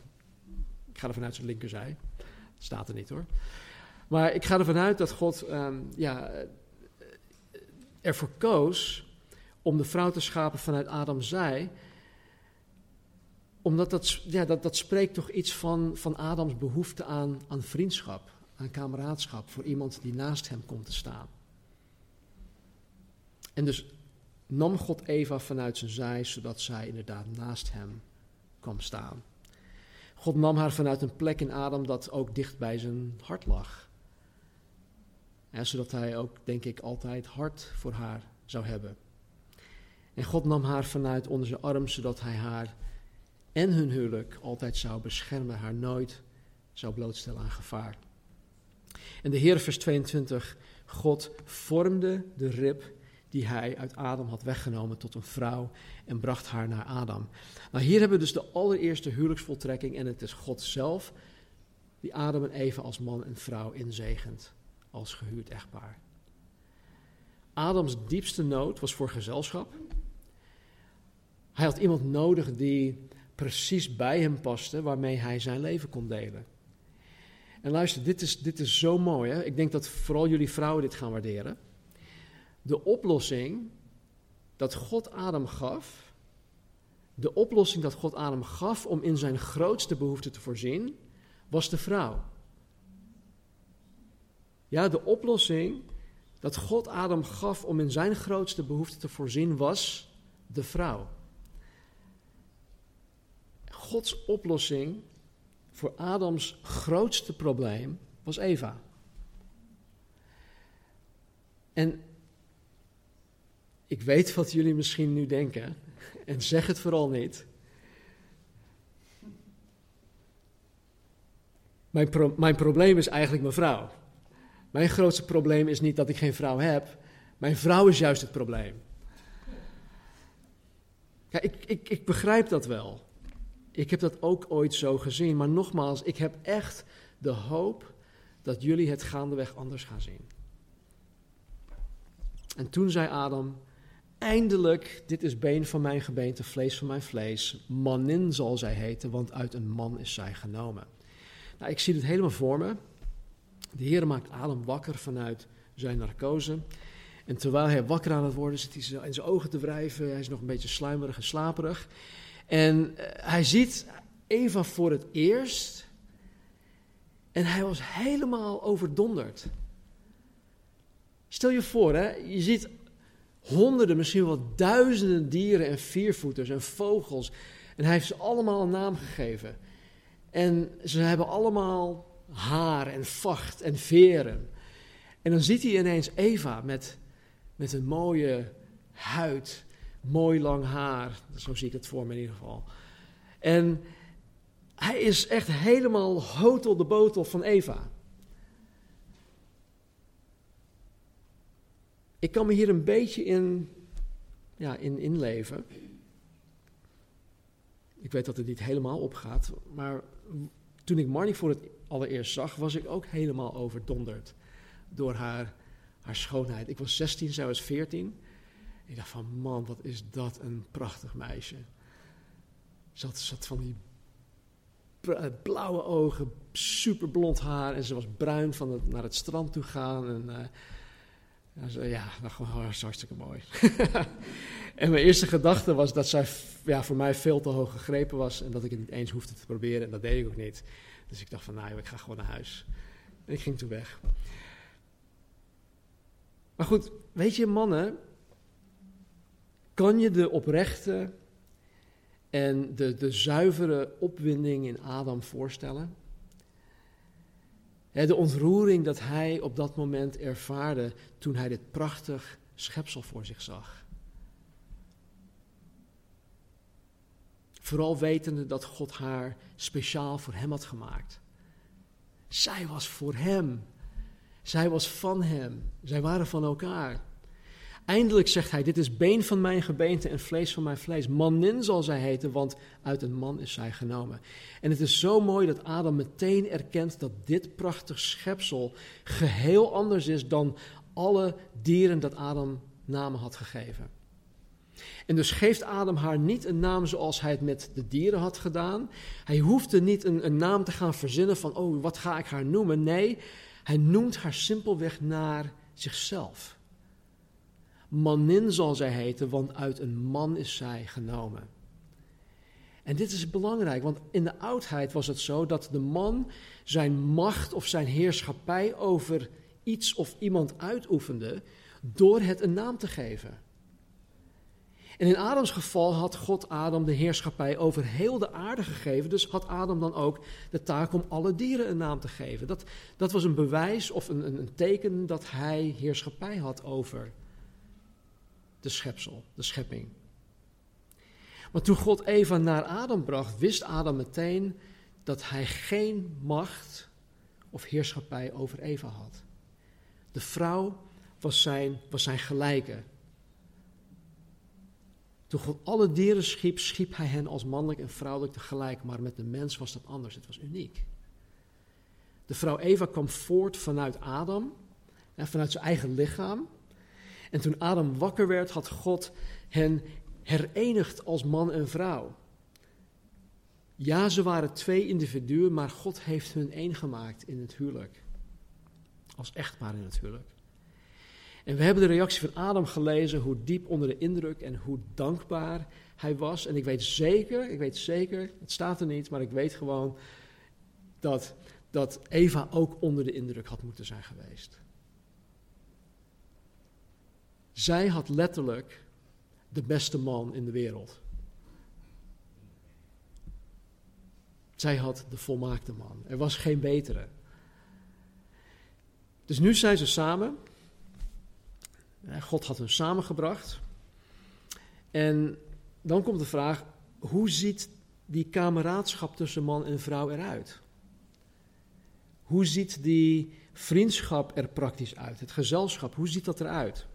ga er vanuit zijn linkerzij. Staat er niet hoor. Maar ik ga ervan uit dat God um, ja, ervoor koos om de vrouw te schapen vanuit Adams zij omdat dat, ja, dat, dat spreekt toch iets van, van Adams behoefte aan, aan vriendschap, aan kameraadschap voor iemand die naast hem komt te staan. En dus nam God Eva vanuit zijn zij, zodat zij inderdaad naast hem kwam staan. God nam haar vanuit een plek in Adam dat ook dicht bij zijn hart lag. zodat hij ook, denk ik, altijd hart voor haar zou hebben. En God nam haar vanuit onder zijn arm, zodat hij haar en hun huwelijk altijd zou beschermen, haar nooit zou blootstellen aan gevaar. En de Heer, vers 22, God vormde de rib die hij uit Adam had weggenomen tot een vrouw en bracht haar naar Adam. Nou, hier hebben we dus de allereerste huwelijksvoltrekking en het is God zelf die Adam en Eva als man en vrouw inzegent als gehuurd echtpaar. Adams diepste nood was voor gezelschap. Hij had iemand nodig die precies bij hem paste, waarmee hij zijn leven kon delen. En luister, dit is, dit is zo mooi. Hè? Ik denk dat vooral jullie vrouwen dit gaan waarderen. De oplossing dat God Adam gaf, de oplossing dat God Adam gaf om in zijn grootste behoefte te voorzien, was de vrouw. Ja, de oplossing dat God Adam gaf om in zijn grootste behoefte te voorzien was de vrouw. Gods oplossing voor Adams grootste probleem was Eva. En ik weet wat jullie misschien nu denken, en zeg het vooral niet. Mijn, mijn probleem is eigenlijk mijn vrouw. Mijn grootste probleem is niet dat ik geen vrouw heb. Mijn vrouw is juist het probleem. Ja, ik, ik, ik begrijp dat wel. Ik heb dat ook ooit zo gezien. Maar nogmaals, ik heb echt de hoop dat jullie het gaandeweg anders gaan zien. En toen zei Adam: Eindelijk, dit is been van mijn gebeente, vlees van mijn vlees. Manin zal zij heten, want uit een man is zij genomen. Nou, ik zie het helemaal voor me. De Heer maakt Adam wakker vanuit zijn narcose. En terwijl hij wakker aan het worden zit hij in zijn ogen te wrijven. Hij is nog een beetje sluimerig en slaperig. En eh, hij ziet Eva voor het eerst. En hij was helemaal overdonderd. Stel je voor, hè, je ziet honderden, misschien wel duizenden dieren en viervoeters en vogels. En hij heeft ze allemaal een naam gegeven. En ze hebben allemaal haar en vacht en veren. En dan ziet hij ineens Eva met, met een mooie huid mooi lang haar. Zo zie ik het voor me in ieder geval. En hij is echt helemaal hotel de botel van Eva. Ik kan me hier een beetje in, ja, in inleven. Ik weet dat het niet helemaal opgaat, maar toen ik Marnie voor het allereerst zag, was ik ook helemaal overdonderd door haar, haar schoonheid. Ik was 16, zij was 14. Ik dacht van, man, wat is dat een prachtig meisje. Ze had, van die eh, blauwe ogen, super blond haar. En ze was bruin van het, naar het strand toe gaan. En, uh, ja, dat was hartstikke mooi. en mijn eerste gedachte was dat zij ja, voor mij veel te hoog gegrepen was. En dat ik het niet eens hoefde te proberen. En dat deed ik ook niet. Dus ik dacht van, nou, ik ga gewoon naar huis. En ik ging toen weg. Maar goed, weet je, mannen, kan je de oprechte en de, de zuivere opwinding in Adam voorstellen? De ontroering dat hij op dat moment ervaarde toen hij dit prachtig schepsel voor zich zag. Vooral wetende dat God haar speciaal voor hem had gemaakt. Zij was voor hem. Zij was van hem. Zij waren van elkaar. Eindelijk zegt hij: Dit is been van mijn gebeente en vlees van mijn vlees. Manin zal zij heten, want uit een man is zij genomen. En het is zo mooi dat Adam meteen erkent dat dit prachtig schepsel geheel anders is dan alle dieren dat Adam namen had gegeven. En dus geeft Adam haar niet een naam zoals hij het met de dieren had gedaan. Hij hoefde niet een, een naam te gaan verzinnen van, oh, wat ga ik haar noemen? Nee, hij noemt haar simpelweg naar zichzelf. Manin zal zij heten, want uit een man is zij genomen. En dit is belangrijk, want in de oudheid was het zo dat de man zijn macht of zijn heerschappij over iets of iemand uitoefende door het een naam te geven. En in Adams geval had God Adam de heerschappij over heel de aarde gegeven. Dus had Adam dan ook de taak om alle dieren een naam te geven. Dat, dat was een bewijs of een, een, een teken dat hij heerschappij had over de schepsel, de schepping. Maar toen God Eva naar Adam bracht, wist Adam meteen dat hij geen macht of heerschappij over Eva had. De vrouw was zijn, was zijn gelijke. Toen God alle dieren schiep, schiep hij hen als mannelijk en vrouwelijk tegelijk. Maar met de mens was dat anders. Het was uniek. De vrouw Eva kwam voort vanuit Adam, vanuit zijn eigen lichaam. En toen Adam wakker werd, had God hen herenigd als man en vrouw. Ja, ze waren twee individuen, maar God heeft hun één gemaakt in het huwelijk. Als echtpaar in het huwelijk. En we hebben de reactie van Adam gelezen, hoe diep onder de indruk en hoe dankbaar hij was. En ik weet zeker, ik weet zeker, het staat er niet, maar ik weet gewoon dat, dat Eva ook onder de indruk had moeten zijn geweest. Zij had letterlijk de beste man in de wereld. Zij had de volmaakte man. Er was geen betere. Dus nu zijn ze samen. God had hen samengebracht. En dan komt de vraag: hoe ziet die kameraadschap tussen man en vrouw eruit? Hoe ziet die vriendschap er praktisch uit? Het gezelschap, hoe ziet dat eruit?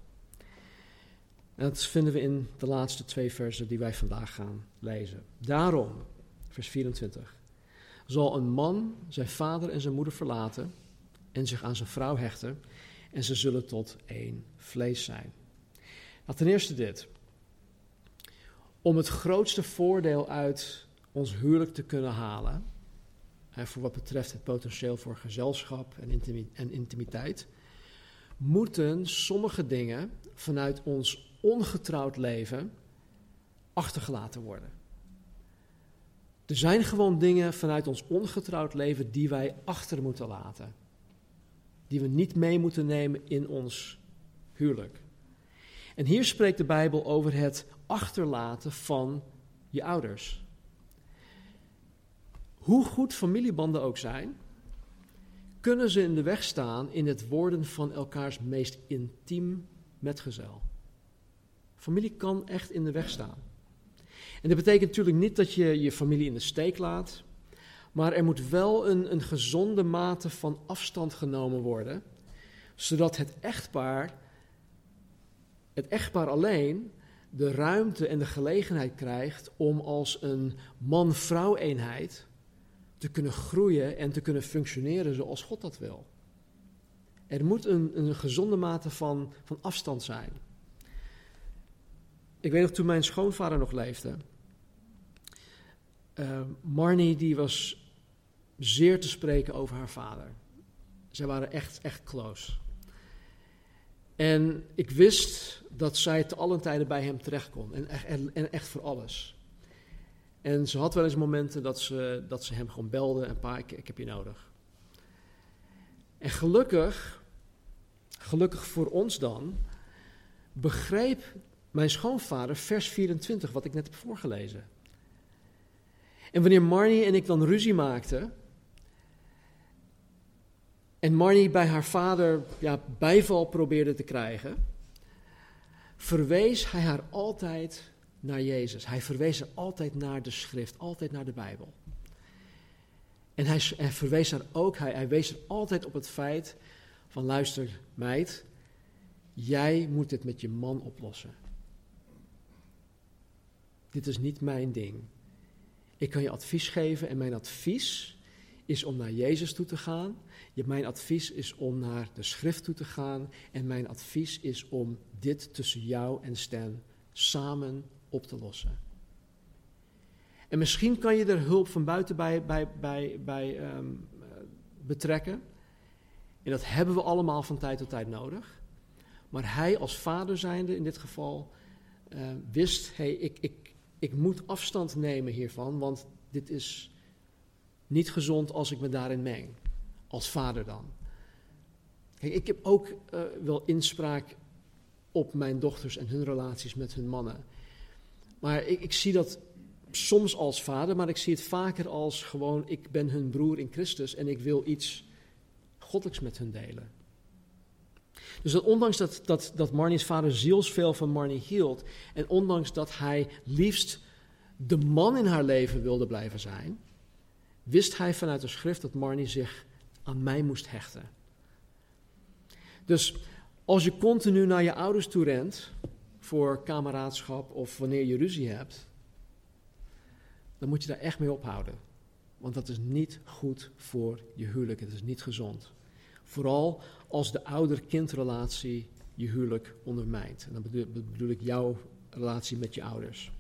En dat vinden we in de laatste twee versen die wij vandaag gaan lezen. Daarom, vers 24, zal een man zijn vader en zijn moeder verlaten en zich aan zijn vrouw hechten en ze zullen tot één vlees zijn. Nou, ten eerste dit. Om het grootste voordeel uit ons huwelijk te kunnen halen, hè, voor wat betreft het potentieel voor gezelschap en intimiteit, moeten sommige dingen vanuit ons ongetrouwd leven achtergelaten worden. Er zijn gewoon dingen vanuit ons ongetrouwd leven die wij achter moeten laten. Die we niet mee moeten nemen in ons huwelijk. En hier spreekt de Bijbel over het achterlaten van je ouders. Hoe goed familiebanden ook zijn, kunnen ze in de weg staan in het worden van elkaars meest intiem metgezel. Familie kan echt in de weg staan. En dat betekent natuurlijk niet dat je je familie in de steek laat, maar er moet wel een, een gezonde mate van afstand genomen worden, zodat het echtpaar, het echtpaar alleen, de ruimte en de gelegenheid krijgt om als een man-vrouw eenheid te kunnen groeien en te kunnen functioneren zoals God dat wil. Er moet een, een gezonde mate van, van afstand zijn. Ik weet nog toen mijn schoonvader nog leefde. Uh, Marnie die was zeer te spreken over haar vader. Zij waren echt, echt close. En ik wist dat zij te allen tijden bij hem terecht kon. En echt, en echt voor alles. En ze had wel eens momenten dat ze, dat ze hem gewoon belde en pa, ik, ik heb je nodig. En gelukkig, gelukkig voor ons dan, begreep mijn schoonvader vers 24, wat ik net heb voorgelezen. En wanneer Marnie en ik dan ruzie maakten, en Marnie bij haar vader ja, bijval probeerde te krijgen, verwees hij haar altijd naar Jezus. Hij verwees haar altijd naar de schrift, altijd naar de Bijbel. En hij, verwees haar ook, hij, hij wees er altijd op het feit van luister meid, jij moet dit met je man oplossen. Dit is niet mijn ding. Ik kan je advies geven en mijn advies is om naar Jezus toe te gaan. Mijn advies is om naar de schrift toe te gaan. En mijn advies is om dit tussen jou en Stan samen op te lossen. En misschien kan je er hulp van buiten bij, bij, bij, bij ehm, betrekken. En dat hebben we allemaal van tijd tot tijd nodig. Maar hij als vader zijnde in dit geval uh, wist, hey, ik, ik, ik moet afstand nemen hiervan, want dit is niet gezond als ik me daarin meng. Als vader dan. Ik heb ook uh, wel inspraak op mijn dochters en hun relaties met hun mannen. Maar ik, ik zie dat soms als vader, maar ik zie het vaker als gewoon: ik ben hun broer in Christus en ik wil iets goddelijks met hun delen. Dus ondanks dat, dat, dat Marnie's vader zielsveel van Marnie hield, en ondanks dat hij liefst de man in haar leven wilde blijven zijn, wist hij vanuit de schrift dat Marnie zich aan mij moest hechten. Dus als je continu naar je ouders toe rent voor kameraadschap of wanneer je ruzie hebt, dan moet je daar echt mee ophouden. Want dat is niet goed voor je huwelijk, het is niet gezond. Vooral als de ouder-kindrelatie je huwelijk ondermijnt. En dan bedoel, ik jouw relatie met je ouders.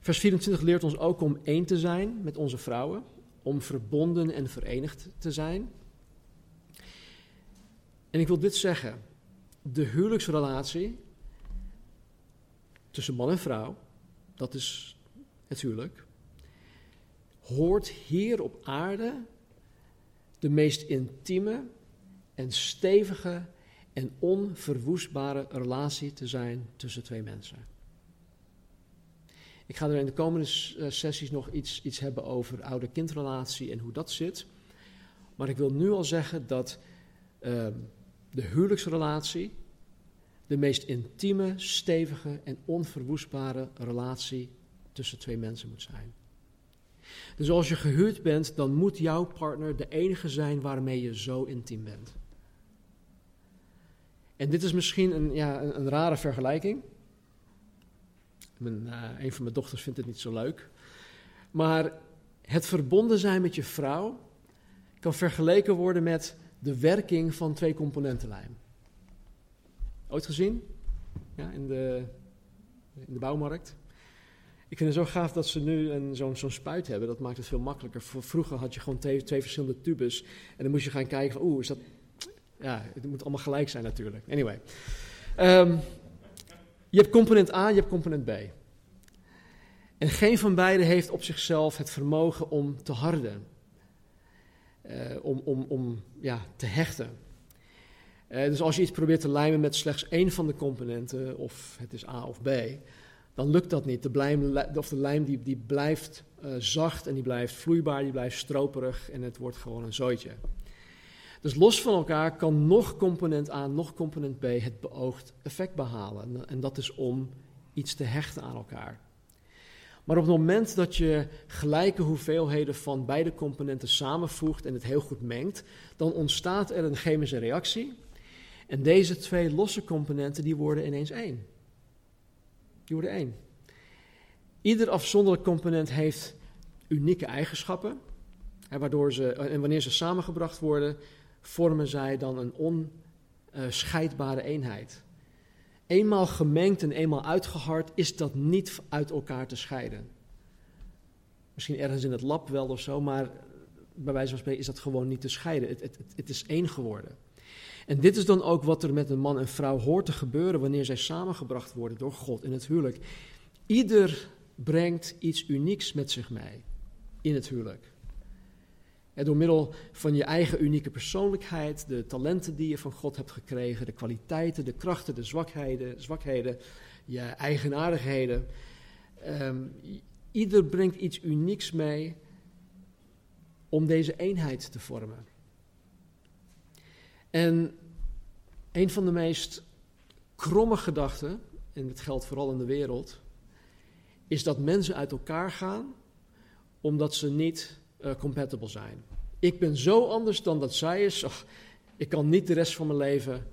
Vers 24 leert ons ook om één te zijn met onze vrouwen, om verbonden en verenigd te zijn. En ik wil dit zeggen: de huwelijksrelatie tussen man en vrouw, dat is het huwelijk, hoort hier op aarde de meest intieme en stevige en onverwoestbare relatie te zijn tussen twee mensen. Ik ga er in de komende eh, sessies nog iets, iets hebben over ouder-kindrelatie en hoe dat zit. Maar ik wil nu al zeggen dat uh, de huwelijksrelatie de meest intieme, stevige en onverwoestbare relatie tussen twee mensen moet zijn. Dus als je gehuurd bent, dan moet jouw partner de enige zijn waarmee je zo intiem bent. En dit is misschien een, ja, een, een rare vergelijking. Mijn, uh, een van mijn dochters vindt het niet zo leuk. Maar het verbonden zijn met je vrouw kan vergeleken worden met de werking van twee componentenlijm. Ooit gezien? Ja, in de, in de bouwmarkt. Ik vind het zo gaaf dat ze nu zo'n zo'n spuit hebben. Dat maakt het veel makkelijker. Vroeger had je gewoon twee, twee verschillende tubes. En dan moest je gaan kijken oeh, is dat... Ja, het moet allemaal gelijk zijn natuurlijk. Anyway. Um, je hebt component A, je hebt component B. En geen van beiden heeft op zichzelf het vermogen om te harden. Uh, om om, om ja, te hechten. Uh, dus als je iets probeert te lijmen met slechts één van de componenten, of het is A of B, dan lukt dat niet. De, blijm, of de lijm die, die blijft uh, zacht en die blijft vloeibaar, die blijft stroperig en het wordt gewoon een zooitje. Dus los van elkaar kan nog component A, nog component B het beoogd effect behalen. En dat is om iets te hechten aan elkaar. Maar op het moment dat je gelijke hoeveelheden van beide componenten samenvoegt en het heel goed mengt, dan ontstaat er een chemische reactie. En deze twee losse componenten die worden ineens één. Die worden één. Ieder afzonderlijk component heeft unieke eigenschappen. waardoor ze, en wanneer ze samengebracht worden, vormen zij dan een onscheidbare eenheid. Eenmaal gemengd en eenmaal uitgehard is dat niet uit elkaar te scheiden. Misschien ergens in het lab wel of zo, maar bij wijze van spreken is dat gewoon niet te scheiden. Het, het, het is één geworden. En dit is dan ook wat er met een man en vrouw hoort te gebeuren wanneer zij samengebracht worden door God in het huwelijk. Ieder brengt iets unieks met zich mee in het huwelijk. En door middel van je eigen unieke persoonlijkheid, de talenten die je van God hebt gekregen, de kwaliteiten, de krachten, de zwakheden, zwakheden je eigenaardigheden. Um, ieder brengt iets unieks mee om deze eenheid te vormen. En een van de meest kromme gedachten, en het geldt vooral in de wereld, is dat mensen uit elkaar gaan omdat ze niet uh, compatible zijn. Ik ben zo anders dan dat zij is, ach, ik kan niet de rest van mijn leven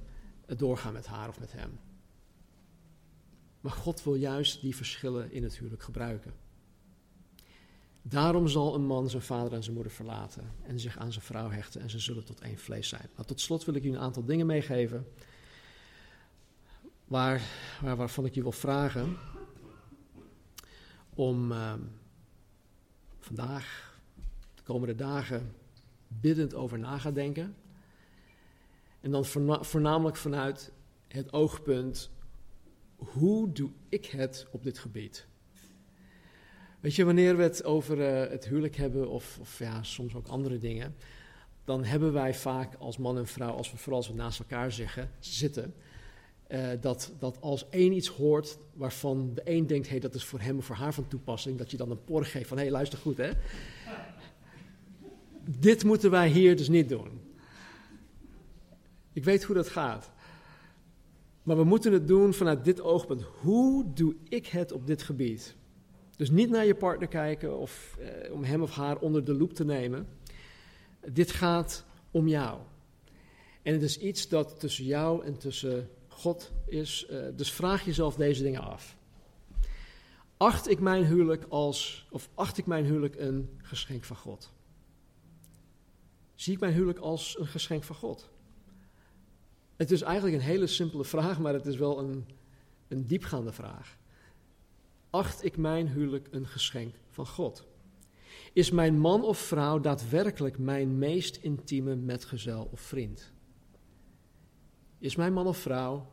eh, doorgaan met haar of met hem. Maar God wil juist die verschillen in het huwelijk gebruiken. Daarom zal een man zijn vader en zijn moeder verlaten en zich aan zijn vrouw hechten en ze zullen tot één vlees zijn. Maar tot slot wil ik u een aantal dingen meegeven waar, waar, waarvan ik je wil vragen om uh, vandaag, de komende dagen, biddend over na gaan denken. En dan voornamelijk vanuit het oogpunt, hoe doe ik het op dit gebied? Weet je, wanneer we het over uh, het huwelijk hebben, of, of, ja, soms ook andere dingen, dan hebben wij vaak als man en vrouw, als we vooral als we naast elkaar zeggen, zitten, uh, dat, dat als één iets hoort waarvan de een denkt, hé, hey, dat is voor hem of voor haar van toepassing, dat je dan een por geeft van, hé, hey, luister goed, hè. Dit moeten wij hier dus niet doen. Ik weet hoe dat gaat. Maar we moeten het doen vanuit dit oogpunt. Hoe doe ik het op dit gebied? Dus niet naar je partner kijken of eh, om hem of haar onder de loep te nemen. Dit gaat om jou. En het is iets dat tussen jou en tussen God is. Uh, dus vraag jezelf deze dingen af. Acht ik mijn huwelijk als, of acht ik mijn huwelijk een geschenk van God? Zie ik mijn huwelijk als een geschenk van God? Het is eigenlijk een hele simpele vraag, maar het is wel een, een diepgaande vraag. Acht ik mijn huwelijk een geschenk van God? Is mijn man of vrouw daadwerkelijk mijn meest intieme metgezel of vriend? Is mijn man of vrouw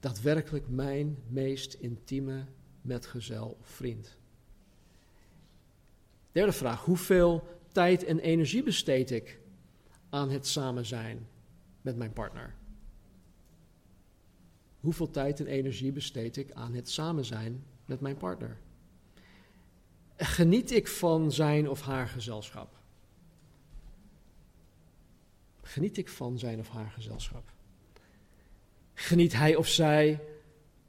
daadwerkelijk mijn meest intieme metgezel of vriend? Derde vraag: hoeveel tijd en energie besteed ik aan het samen zijn met mijn partner? Hoeveel tijd en energie besteed ik aan het samen zijn met mijn partner? Geniet ik van zijn of haar gezelschap? Geniet ik van zijn of haar gezelschap? Geniet hij of zij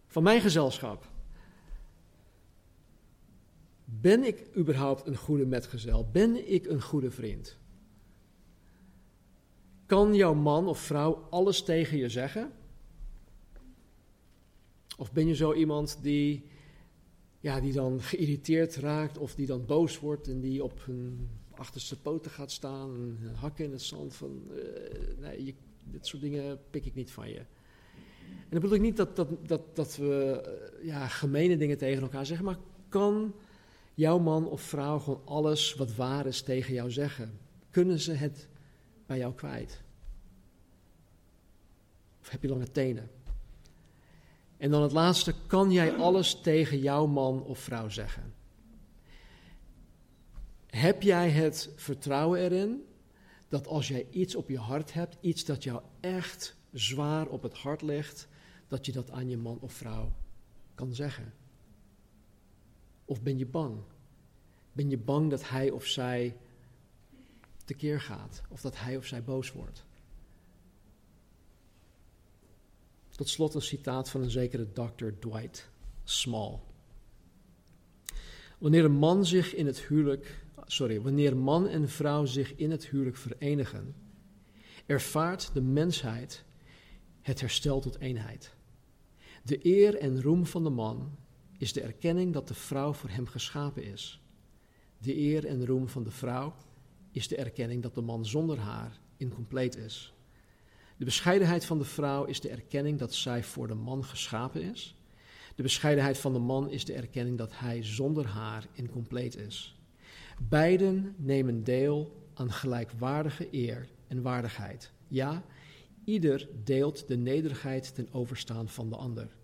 van mijn gezelschap? Ben ik überhaupt een goede metgezel? Ben ik een goede vriend? Kan jouw man of vrouw alles tegen je zeggen? Of ben je zo iemand die, ja, die dan geïrriteerd raakt of die dan boos wordt en die op hun achterste poten gaat staan en hakken in het zand van, uh, nee, je, dit soort dingen pik ik niet van je. En dan bedoel ik niet dat, dat, dat, dat we uh, ja, gemene dingen tegen elkaar zeggen, maar kan jouw man of vrouw gewoon alles wat waar is tegen jou zeggen? Kunnen ze het bij jou kwijt? Of heb je lange tenen? En dan het laatste, kan jij alles tegen jouw man of vrouw zeggen? Heb jij het vertrouwen erin dat als jij iets op je hart hebt, iets dat jou echt zwaar op het hart ligt, dat je dat aan je man of vrouw kan zeggen? Of ben je bang? Ben je bang dat hij of zij tekeer gaat? Of dat hij of zij boos wordt? Tot slot een citaat van een zekere Dr. Dwight Small. Wanneer een man zich in het huwelijk, sorry, wanneer man en vrouw zich in het huwelijk verenigen, ervaart de mensheid het herstel tot eenheid. De eer en roem van de man is de erkenning dat de vrouw voor hem geschapen is. De eer en roem van de vrouw is de erkenning dat de man zonder haar incompleet is. De bescheidenheid van de vrouw is de erkenning dat zij voor de man geschapen is. De bescheidenheid van de man is de erkenning dat hij zonder haar incompleet is. Beiden nemen deel aan gelijkwaardige eer en waardigheid. Ja, ieder deelt de nederigheid ten overstaan van de ander.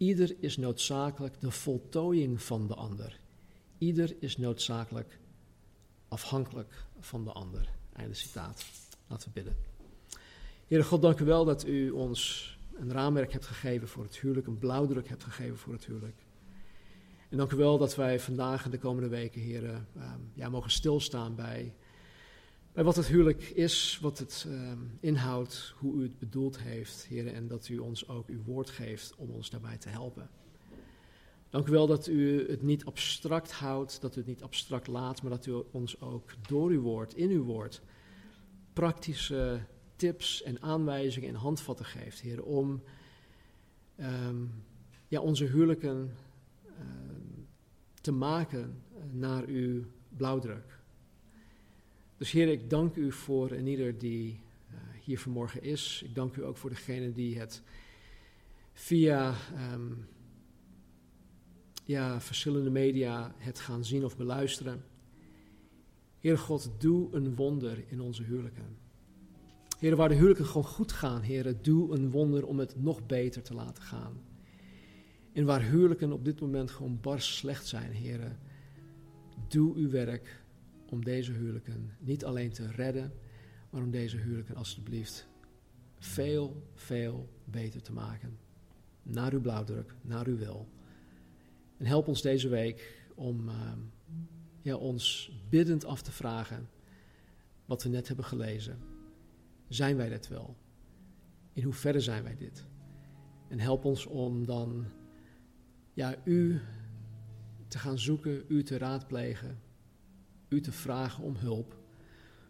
Ieder is noodzakelijk de voltooiing van de ander. Ieder is noodzakelijk afhankelijk van de ander. Einde citaat. Laten we bidden. Heere God, dank u wel dat u ons een raamwerk hebt gegeven voor het huwelijk, een blauwdruk hebt gegeven voor het huwelijk. En dank u wel dat wij vandaag en de komende weken, Heer, uh, ja, mogen stilstaan bij bij wat het huwelijk is, wat het uh, inhoudt, hoe u het bedoeld heeft, heren, en dat u ons ook uw woord geeft om ons daarbij te helpen. Dank u wel dat u het niet abstract houdt, dat u het niet abstract laat, maar dat u ons ook door uw woord, in uw woord, praktische tips en aanwijzingen en handvatten geeft, heren, om um, ja, onze huwelijken uh, te maken naar uw blauwdruk. Dus Heer, ik dank u voor en ieder die uh, hier vanmorgen is. Ik dank u ook voor degene die het via um, ja, verschillende media het gaan zien of beluisteren. Heer God, doe een wonder in onze huwelijken. Heer, waar de huwelijken gewoon goed gaan, Heer, doe een wonder om het nog beter te laten gaan. En waar huwelijken op dit moment gewoon bars slecht zijn, Heer, doe uw werk om deze huwelijken niet alleen te redden, maar om deze huwelijken alstublieft veel, veel beter te maken. Naar uw blauwdruk, naar uw wil. En help ons deze week om uh, ja, ons biddend af te vragen wat we net hebben gelezen. Zijn wij dit wel? In hoeverre zijn wij dit? En help ons om dan ja, u te gaan zoeken, u te raadplegen, u te vragen om hulp,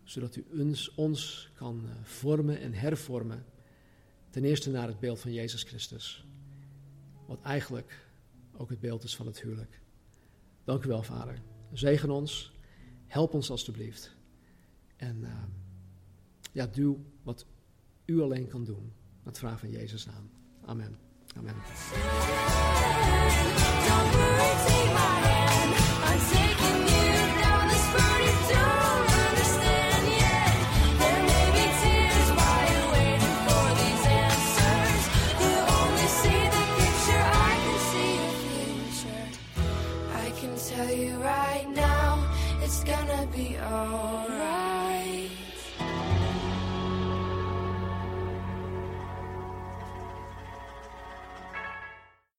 zodat u ons, ons kan eh, vormen en hervormen. Ten eerste naar het beeld van Jezus Christus, wat eigenlijk ook het beeld is van het huwelijk. Dank u wel, Vader. Zegen ons, help ons alstublieft. En uh, ja, doe wat u alleen kan doen. Dat vraag van Jezus naam. Amen. Amen.